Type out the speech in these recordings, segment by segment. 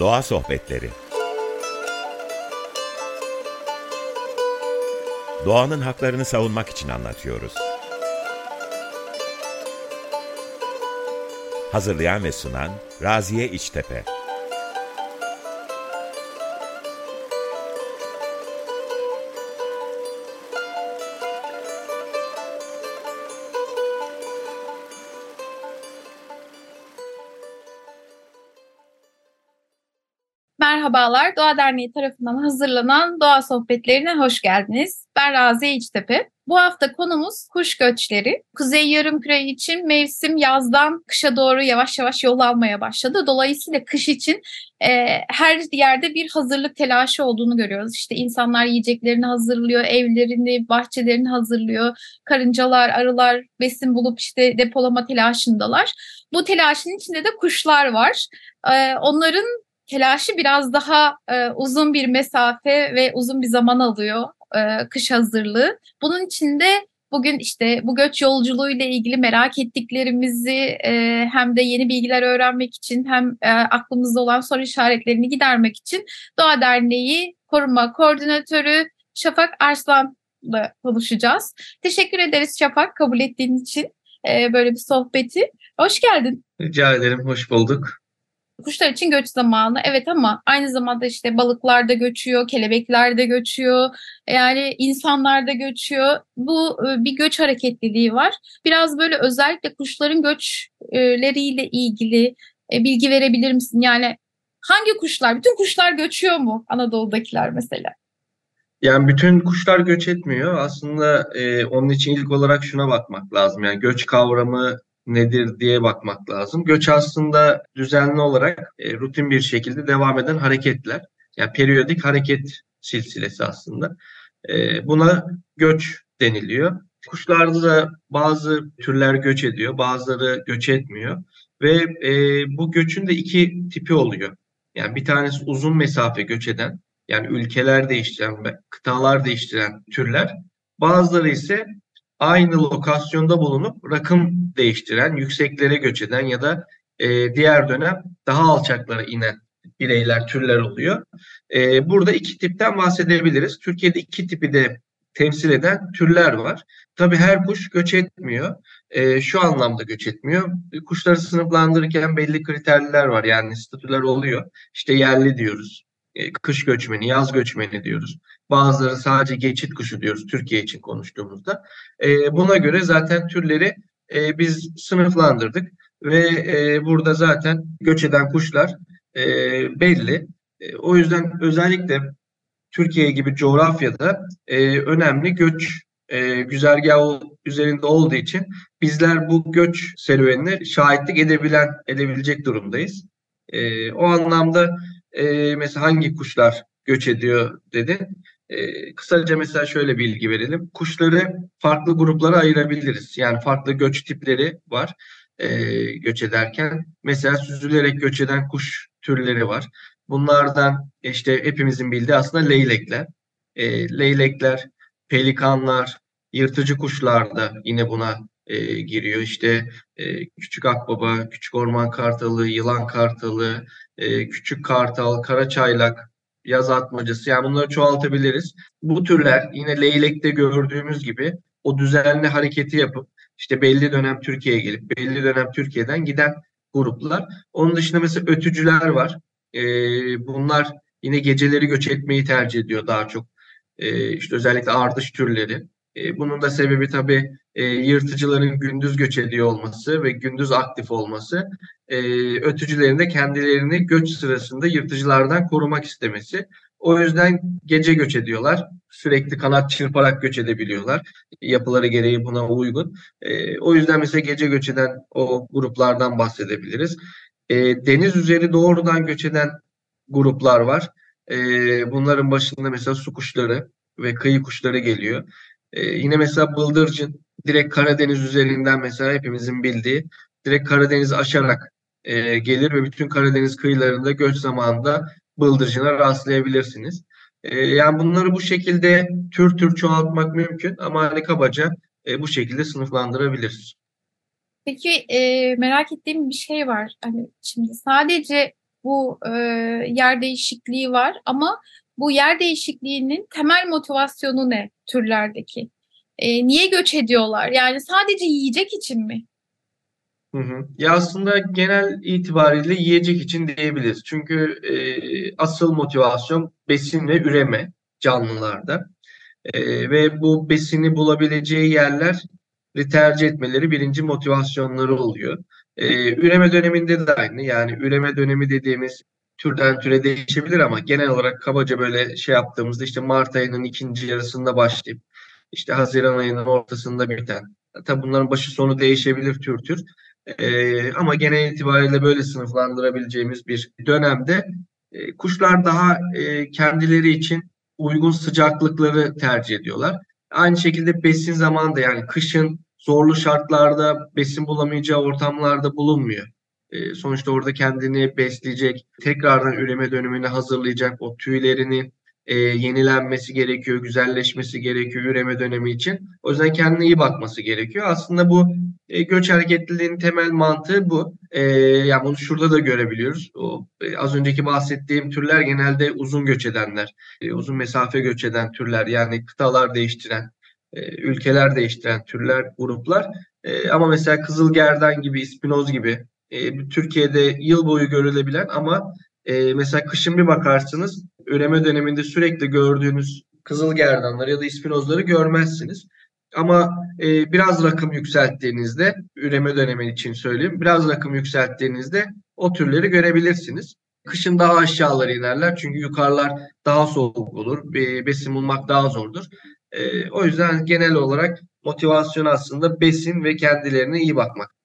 Doğa Sohbetleri Doğanın haklarını savunmak için anlatıyoruz. Hazırlayan ve sunan Raziye İçtepe Merhabalar, Doğa Derneği tarafından hazırlanan Doğa Sohbetlerine hoş geldiniz. Ben Raziye İçtepe. Bu hafta konumuz kuş göçleri. Kuzey Yarımküre için mevsim yazdan kışa doğru yavaş yavaş yol almaya başladı. Dolayısıyla kış için e, her yerde bir hazırlık telaşı olduğunu görüyoruz. İşte insanlar yiyeceklerini hazırlıyor, evlerini, bahçelerini hazırlıyor. Karıncalar, arılar besin bulup işte depolama telaşındalar. Bu telaşın içinde de kuşlar var. E, onların telaşı biraz daha e, uzun bir mesafe ve uzun bir zaman alıyor e, kış hazırlığı. Bunun için de bugün işte bu göç yolculuğu ile ilgili merak ettiklerimizi e, hem de yeni bilgiler öğrenmek için hem e, aklımızda olan soru işaretlerini gidermek için Doğa Derneği Koruma Koordinatörü Şafak Arslan'la konuşacağız. Teşekkür ederiz Şafak kabul ettiğin için e, böyle bir sohbeti. Hoş geldin. Rica ederim, hoş bulduk kuşlar için göç zamanı evet ama aynı zamanda işte balıklar da göçüyor, kelebekler de göçüyor, yani insanlar da göçüyor. Bu e, bir göç hareketliliği var. Biraz böyle özellikle kuşların göçleriyle ilgili e, bilgi verebilir misin? Yani hangi kuşlar, bütün kuşlar göçüyor mu Anadolu'dakiler mesela? Yani bütün kuşlar göç etmiyor. Aslında e, onun için ilk olarak şuna bakmak lazım. Yani göç kavramı nedir diye bakmak lazım. Göç aslında düzenli olarak e, rutin bir şekilde devam eden hareketler. Yani periyodik hareket silsilesi aslında. E, buna göç deniliyor. Kuşlarda da bazı türler göç ediyor, bazıları göç etmiyor. Ve e, bu göçün de iki tipi oluyor. Yani bir tanesi uzun mesafe göç eden, yani ülkeler değiştiren kıtalar değiştiren türler. Bazıları ise aynı lokasyonda bulunup rakım değiştiren, yükseklere göç eden ya da e, diğer dönem daha alçaklara inen bireyler, türler oluyor. E, burada iki tipten bahsedebiliriz. Türkiye'de iki tipi de temsil eden türler var. Tabii her kuş göç etmiyor. E, şu anlamda göç etmiyor. Kuşları sınıflandırırken belli kriterler var. Yani statüler oluyor. İşte yerli diyoruz. E, kış göçmeni, yaz göçmeni diyoruz. Bazıları sadece geçit kuşu diyoruz Türkiye için konuştuğumuzda. E, buna göre zaten türleri e, biz sınıflandırdık ve e, burada zaten göç eden kuşlar e, belli. E, o yüzden özellikle Türkiye gibi coğrafyada e, önemli göç e, güzergahı üzerinde olduğu için bizler bu göç serüvenine şahitlik edebilen edebilecek durumdayız. E, o anlamda e, mesela hangi kuşlar göç ediyor dedi. E, kısaca mesela şöyle bilgi verelim. Kuşları farklı gruplara ayırabiliriz. Yani farklı göç tipleri var e, göç ederken. Mesela süzülerek göç eden kuş türleri var. Bunlardan işte hepimizin bildiği aslında leylekler. E, leylekler, pelikanlar, yırtıcı kuşlar da yine buna e, giriyor. İşte e, küçük akbaba, küçük orman kartalı, yılan kartalı, e, küçük kartal, kara çaylak, yaz atmacası yani bunları çoğaltabiliriz. Bu türler yine leylekte gördüğümüz gibi o düzenli hareketi yapıp işte belli dönem Türkiye'ye gelip belli dönem Türkiye'den giden gruplar. Onun dışında mesela ötücüler var. E, bunlar yine geceleri göç etmeyi tercih ediyor daha çok. E, işte özellikle ardış türleri. E, bunun da sebebi tabii e, yırtıcıların gündüz göç ediyor olması ve gündüz aktif olması. E, ötücülerin de kendilerini göç sırasında yırtıcılardan korumak istemesi. O yüzden gece göç ediyorlar. Sürekli kanat çırparak göç edebiliyorlar. Yapıları gereği buna uygun. E, o yüzden mesela gece göç eden o gruplardan bahsedebiliriz. E, deniz üzeri doğrudan göç eden gruplar var. E, bunların başında mesela su kuşları ve kıyı kuşları geliyor. Ee, yine mesela bıldırcın direkt Karadeniz üzerinden mesela hepimizin bildiği direkt Karadeniz aşarak e, gelir ve bütün Karadeniz kıyılarında göç zamanında bıldırcına rastlayabilirsiniz. E, yani bunları bu şekilde tür tür çoğaltmak mümkün ama hani kabaca e, bu şekilde sınıflandırabiliriz. Peki e, merak ettiğim bir şey var. Hani şimdi sadece bu e, yer değişikliği var ama bu yer değişikliğinin temel motivasyonu ne türlerdeki? E, niye göç ediyorlar? Yani sadece yiyecek için mi? Hı hı. Ya aslında genel itibariyle yiyecek için diyebiliriz. Çünkü e, asıl motivasyon besin ve üreme canlılarda. E, ve bu besini bulabileceği yerler tercih etmeleri birinci motivasyonları oluyor. E, üreme döneminde de aynı. Yani üreme dönemi dediğimiz türden türe değişebilir ama genel olarak kabaca böyle şey yaptığımızda işte Mart ayının ikinci yarısında başlayıp işte Haziran ayının ortasında biten. Tabi bunların başı sonu değişebilir tür tür. Ee, ama genel itibariyle böyle sınıflandırabileceğimiz bir dönemde e, kuşlar daha e, kendileri için uygun sıcaklıkları tercih ediyorlar. Aynı şekilde besin zamanında yani kışın zorlu şartlarda besin bulamayacağı ortamlarda bulunmuyor. E, sonuçta orada kendini besleyecek, tekrardan üreme dönemini hazırlayacak, o tüylerini e, yenilenmesi gerekiyor, güzelleşmesi gerekiyor üreme dönemi için. O yüzden kendine iyi bakması gerekiyor. Aslında bu e, göç hareketliliğinin temel mantığı bu. E, yani bunu şurada da görebiliyoruz. O e, az önceki bahsettiğim türler genelde uzun göç edenler, e, uzun mesafe göç eden türler. Yani kıtalar değiştiren, e, ülkeler değiştiren türler, gruplar. E, ama mesela kızılgerdan gibi, ispinoz gibi e, Türkiye'de yıl boyu görülebilen ama e, mesela kışın bir bakarsınız üreme döneminde sürekli gördüğünüz kızılgerdanları ya da ispinozları görmezsiniz. Ama e, biraz rakım yükselttiğinizde, üreme dönemi için söyleyeyim, biraz rakım yükselttiğinizde o türleri görebilirsiniz. Kışın daha aşağılara inerler çünkü yukarılar daha soğuk olur, besin bulmak daha zordur. E, o yüzden genel olarak motivasyon aslında besin ve kendilerine iyi bakmak.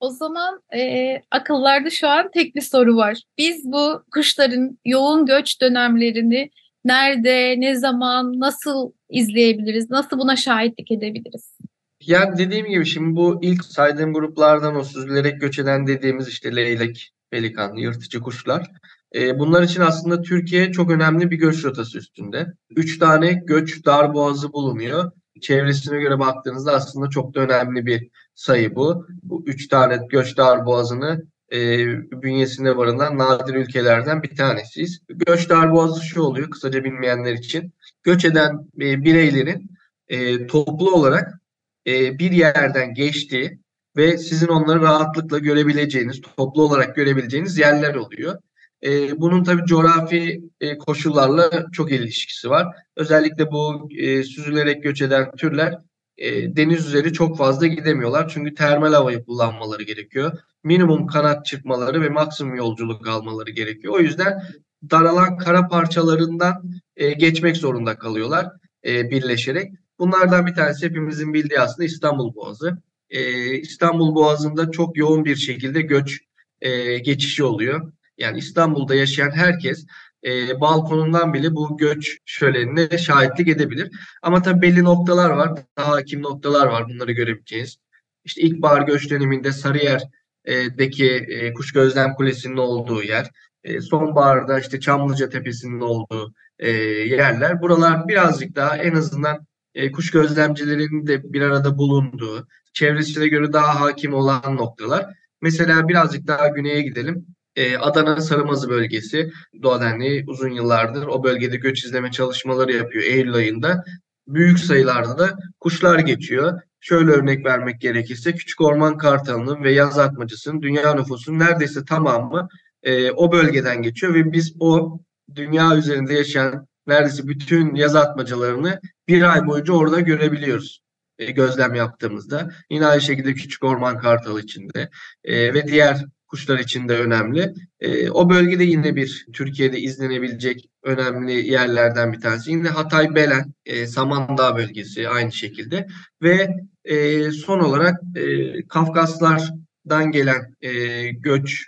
O zaman e, akıllarda şu an tek bir soru var. Biz bu kuşların yoğun göç dönemlerini nerede, ne zaman, nasıl izleyebiliriz? Nasıl buna şahitlik edebiliriz? Yani dediğim gibi şimdi bu ilk saydığım gruplardan o süzülerek göç eden dediğimiz işte leylek, pelikan, yırtıcı kuşlar. E, bunlar için aslında Türkiye çok önemli bir göç rotası üstünde. Üç tane göç darboğazı bulunuyor çevresine göre baktığınızda aslında çok da önemli bir sayı bu. Bu üç tane göç darboğazını e, bünyesinde barındıran nadir ülkelerden bir tanesiyiz. Göç darboğazı şu oluyor kısaca bilmeyenler için. Göç eden e, bireylerin e, toplu olarak e, bir yerden geçtiği ve sizin onları rahatlıkla görebileceğiniz, toplu olarak görebileceğiniz yerler oluyor. E, bunun tabi coğrafi e, koşullarla çok ilişkisi var. Özellikle bu e, süzülerek göç eden türler e, deniz üzeri çok fazla gidemiyorlar. Çünkü termal havayı kullanmaları gerekiyor. Minimum kanat çırpmaları ve maksimum yolculuk almaları gerekiyor. O yüzden daralan kara parçalarından e, geçmek zorunda kalıyorlar e, birleşerek. Bunlardan bir tanesi hepimizin bildiği aslında İstanbul Boğazı. E, İstanbul Boğazı'nda çok yoğun bir şekilde göç e, geçişi oluyor. Yani İstanbul'da yaşayan herkes e, balkonundan bile bu göç şölenine şahitlik edebilir. Ama tabii belli noktalar var. Daha hakim noktalar var bunları görebileceğiz. İşte ilkbahar göç döneminde Sarıyer'deki e, Kuş Gözlem Kulesi'nin olduğu yer. E, sonbaharda işte Çamlıca Tepesi'nin olduğu e, yerler. Buralar birazcık daha en azından e, kuş gözlemcilerinin de bir arada bulunduğu, çevresine göre daha hakim olan noktalar. Mesela birazcık daha güneye gidelim. Ee, Adana Sarımazı bölgesi Doğa Derneği uzun yıllardır o bölgede göç izleme çalışmaları yapıyor Eylül ayında. Büyük sayılarda da kuşlar geçiyor. Şöyle örnek vermek gerekirse küçük orman kartalının ve yaz atmacısının dünya nüfusunun neredeyse tamamı e, o bölgeden geçiyor ve biz o dünya üzerinde yaşayan neredeyse bütün yaz atmacalarını bir ay boyunca orada görebiliyoruz e, gözlem yaptığımızda. Yine aynı şekilde küçük orman kartalı içinde e, ve diğer kuşlar için de önemli. E, o bölgede yine bir Türkiye'de izlenebilecek önemli yerlerden bir tanesi. Yine Hatay Belen, e, Samandağ bölgesi aynı şekilde ve e, son olarak e, Kafkaslardan gelen e, göç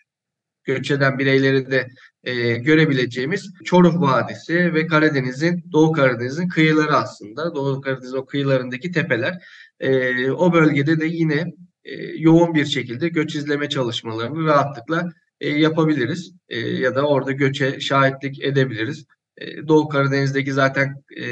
göç eden bireyleri de e, görebileceğimiz Çoruh Vadisi ve Karadeniz'in Doğu Karadeniz'in kıyıları aslında. Doğu Karadeniz o kıyılarındaki tepeler. E, o bölgede de yine yoğun bir şekilde göç izleme çalışmalarını rahatlıkla e, yapabiliriz. E, ya da orada göçe şahitlik edebiliriz. E, Doğu Karadeniz'deki zaten e,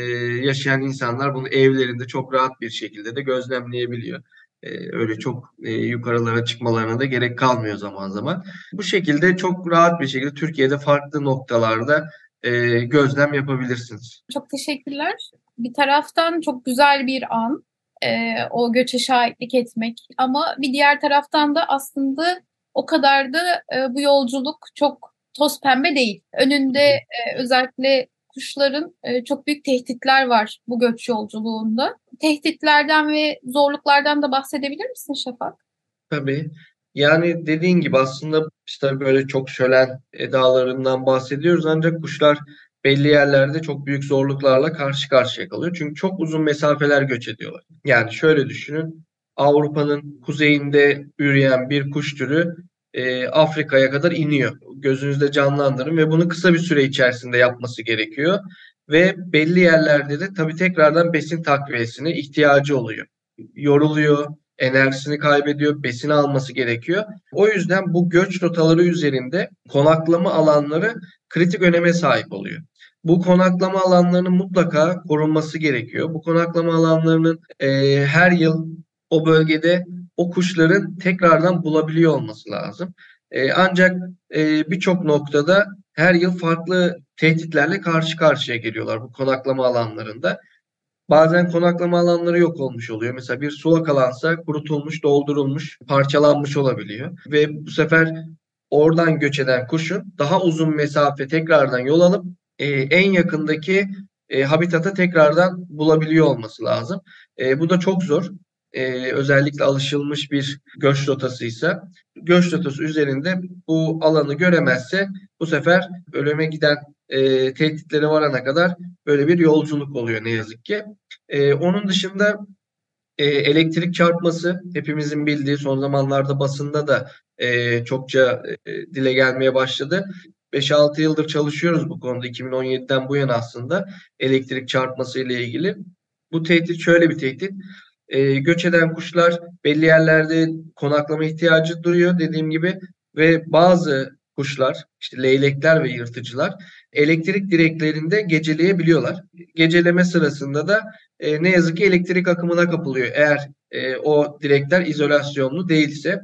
yaşayan insanlar bunu evlerinde çok rahat bir şekilde de gözlemleyebiliyor. E, öyle çok e, yukarılara çıkmalarına da gerek kalmıyor zaman zaman. Bu şekilde çok rahat bir şekilde Türkiye'de farklı noktalarda e, gözlem yapabilirsiniz. Çok teşekkürler. Bir taraftan çok güzel bir an e, o göçe şahitlik etmek ama bir diğer taraftan da aslında o kadar da e, bu yolculuk çok toz pembe değil. Önünde e, özellikle kuşların e, çok büyük tehditler var bu göç yolculuğunda. Tehditlerden ve zorluklardan da bahsedebilir misin Şafak? Tabii. Yani dediğin gibi aslında işte böyle çok şölen edalarından bahsediyoruz ancak kuşlar belli yerlerde çok büyük zorluklarla karşı karşıya kalıyor. Çünkü çok uzun mesafeler göç ediyorlar. Yani şöyle düşünün Avrupa'nın kuzeyinde üreyen bir kuş türü e, Afrika'ya kadar iniyor. Gözünüzde canlandırın ve bunu kısa bir süre içerisinde yapması gerekiyor. Ve belli yerlerde de tabii tekrardan besin takviyesine ihtiyacı oluyor. Yoruluyor, enerjisini kaybediyor, besin alması gerekiyor. O yüzden bu göç rotaları üzerinde konaklama alanları kritik öneme sahip oluyor. Bu konaklama alanlarının mutlaka korunması gerekiyor. Bu konaklama alanlarının e, her yıl o bölgede o kuşların tekrardan bulabiliyor olması lazım. E, ancak e, birçok noktada her yıl farklı tehditlerle karşı karşıya geliyorlar bu konaklama alanlarında. Bazen konaklama alanları yok olmuş oluyor. Mesela bir sulak alansa kurutulmuş, doldurulmuş, parçalanmış olabiliyor. Ve bu sefer oradan göç eden kuşun daha uzun mesafe tekrardan yol alıp e, en yakındaki e, habitata tekrardan bulabiliyor olması lazım. E, bu da çok zor e, özellikle alışılmış bir göç rotasıysa göç rotası üzerinde bu alanı göremezse bu sefer ölüme giden e, tehditleri varana kadar böyle bir yolculuk oluyor ne yazık ki. E, onun dışında e, elektrik çarpması hepimizin bildiği son zamanlarda basında da e, çokça e, dile gelmeye başladı. 5-6 yıldır çalışıyoruz bu konuda 2017'den bu yana aslında elektrik çarpması ile ilgili. Bu tehdit şöyle bir tehdit e, göç eden kuşlar belli yerlerde konaklama ihtiyacı duyuyor dediğim gibi ve bazı kuşlar işte leylekler ve yırtıcılar elektrik direklerinde geceleyebiliyorlar. Geceleme sırasında da e, ne yazık ki elektrik akımına kapılıyor. Eğer e, o direkler izolasyonlu değilse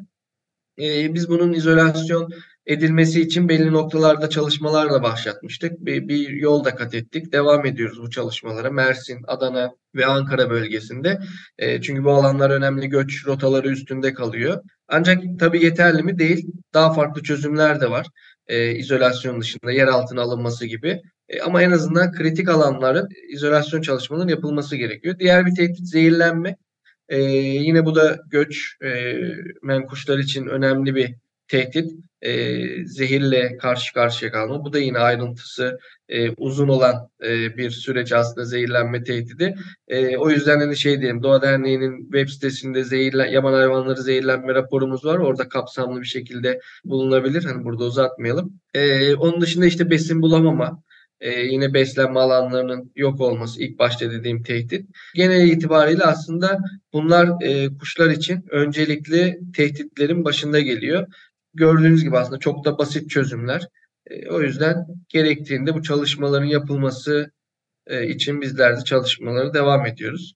e, biz bunun izolasyon edilmesi için belli noktalarda çalışmalarla başlatmıştık. Bir, bir yol da kat ettik. Devam ediyoruz bu çalışmalara. Mersin, Adana ve Ankara bölgesinde. E, çünkü bu alanlar önemli göç rotaları üstünde kalıyor. Ancak tabii yeterli mi? Değil. Daha farklı çözümler de var. E, izolasyon dışında yer altına alınması gibi. E, ama en azından kritik alanların izolasyon çalışmalarının yapılması gerekiyor. Diğer bir tehdit zehirlenme. E, yine bu da göç e, menkuşlar için önemli bir tehdit e, zehirle karşı karşıya kalma. Bu da yine ayrıntısı e, uzun olan e, bir süreç aslında zehirlenme tehdidi. E, o yüzden hani şey diyelim Doğa Derneği'nin web sitesinde zehirlen, yaban hayvanları zehirlenme raporumuz var. Orada kapsamlı bir şekilde bulunabilir. Hani burada uzatmayalım. E, onun dışında işte besin bulamama, ee, yine beslenme alanlarının yok olması ilk başta dediğim tehdit. Genel itibariyle aslında bunlar e, kuşlar için öncelikli tehditlerin başında geliyor gördüğünüz gibi aslında çok da basit çözümler. E, o yüzden gerektiğinde bu çalışmaların yapılması e, için bizler de çalışmaları devam ediyoruz.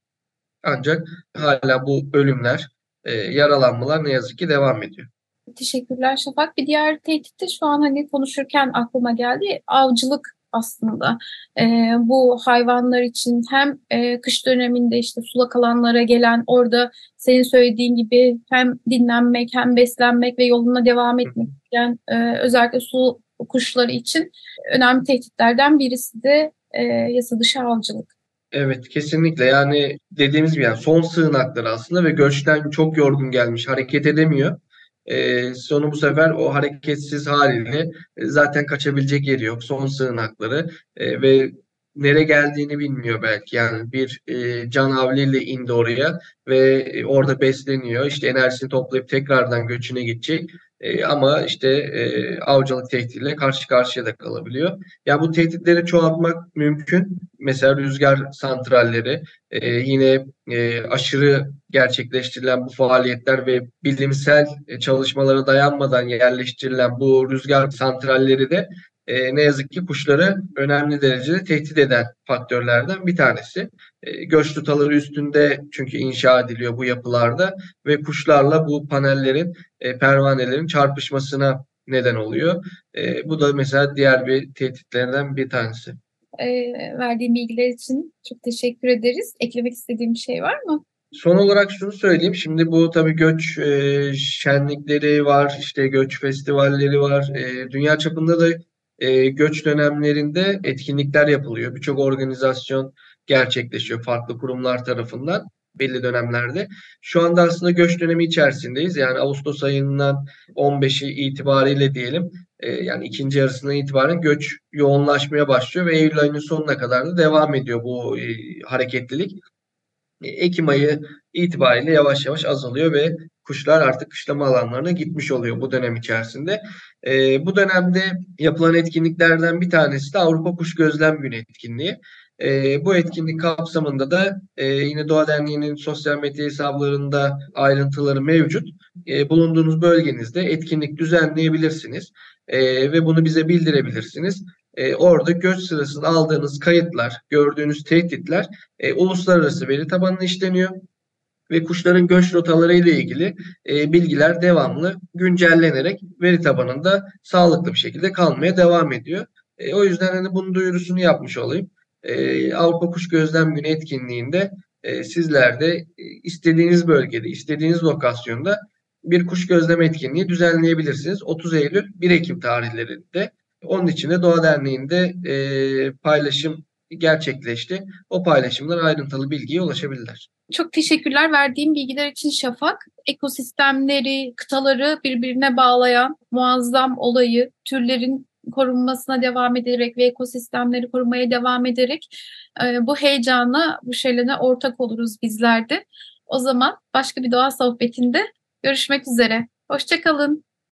Ancak hala bu ölümler, e, yaralanmalar ne yazık ki devam ediyor. Teşekkürler Şafak. Bir diğer tehdit de şu an hani konuşurken aklıma geldi. Avcılık aslında. E, bu hayvanlar için hem e, kış döneminde işte sulak alanlara gelen orada senin söylediğin gibi hem dinlenmek hem beslenmek ve yoluna devam etmek yani, e, özellikle su kuşları için önemli tehditlerden birisi de e, yasa dışı avcılık. Evet kesinlikle yani dediğimiz gibi yani son sığınakları aslında ve göçten çok yorgun gelmiş hareket edemiyor e, sonu bu sefer o hareketsiz haliyle e, zaten kaçabilecek yeri yok. Son sığınakları e, ve nere geldiğini bilmiyor belki. Yani bir e, can havliyle indi oraya ve e, orada besleniyor. İşte enerjisini toplayıp tekrardan göçüne gidecek. E, ama işte e, avcılık tehditle karşı karşıya da kalabiliyor. Yani bu tehditleri çoğaltmak mümkün. Mesela rüzgar santralleri, e, yine e, aşırı gerçekleştirilen bu faaliyetler ve bilimsel e, çalışmalara dayanmadan yerleştirilen bu rüzgar santralleri de e, ne yazık ki kuşları önemli derecede tehdit eden faktörlerden bir tanesi. E, göç tutaları üstünde çünkü inşa ediliyor bu yapılarda ve kuşlarla bu panellerin, e, pervanelerin çarpışmasına neden oluyor. E, bu da mesela diğer bir tehditlerden bir tanesi. E, verdiğim bilgiler için çok teşekkür ederiz. Eklemek istediğim bir şey var mı? Son olarak şunu söyleyeyim. Şimdi bu tabii göç e, şenlikleri var, işte göç festivalleri var. E, dünya çapında da e, göç dönemlerinde etkinlikler yapılıyor. Birçok organizasyon gerçekleşiyor farklı kurumlar tarafından belli dönemlerde. Şu anda aslında göç dönemi içerisindeyiz. Yani Ağustos ayından 15'i itibariyle diyelim e, yani ikinci yarısından itibaren göç yoğunlaşmaya başlıyor ve Eylül ayının sonuna kadar da devam ediyor bu e, hareketlilik. E, Ekim ayı itibariyle yavaş yavaş azalıyor ve kuşlar artık kışlama alanlarına gitmiş oluyor bu dönem içerisinde. E, bu dönemde yapılan etkinliklerden bir tanesi de Avrupa Kuş Gözlem Günü etkinliği. E, bu etkinlik kapsamında da e, yine Doğa Derneği'nin sosyal medya hesaplarında ayrıntıları mevcut. E, bulunduğunuz bölgenizde etkinlik düzenleyebilirsiniz e, ve bunu bize bildirebilirsiniz. E, orada göç sırasında aldığınız kayıtlar, gördüğünüz tehditler e, uluslararası veri tabanına işleniyor ve kuşların göç rotaları ile ilgili e, bilgiler devamlı güncellenerek veri tabanında sağlıklı bir şekilde kalmaya devam ediyor. E, o yüzden hani bunun duyurusunu yapmış olayım. E, Avrupa Kuş Gözlem Günü etkinliğinde e, sizler de e, istediğiniz bölgede, istediğiniz lokasyonda bir kuş gözlem etkinliği düzenleyebilirsiniz. 30 Eylül 1 Ekim tarihlerinde. Onun için de Doğa Derneği'nde e, paylaşım gerçekleşti. O paylaşımdan ayrıntılı bilgiye ulaşabilirler. Çok teşekkürler verdiğim bilgiler için Şafak. Ekosistemleri, kıtaları birbirine bağlayan muazzam olayı, türlerin korunmasına devam ederek ve ekosistemleri korumaya devam ederek e, bu heyecana, bu şeylerine ortak oluruz bizler de. O zaman başka bir doğa sohbetinde görüşmek üzere. Hoşçakalın.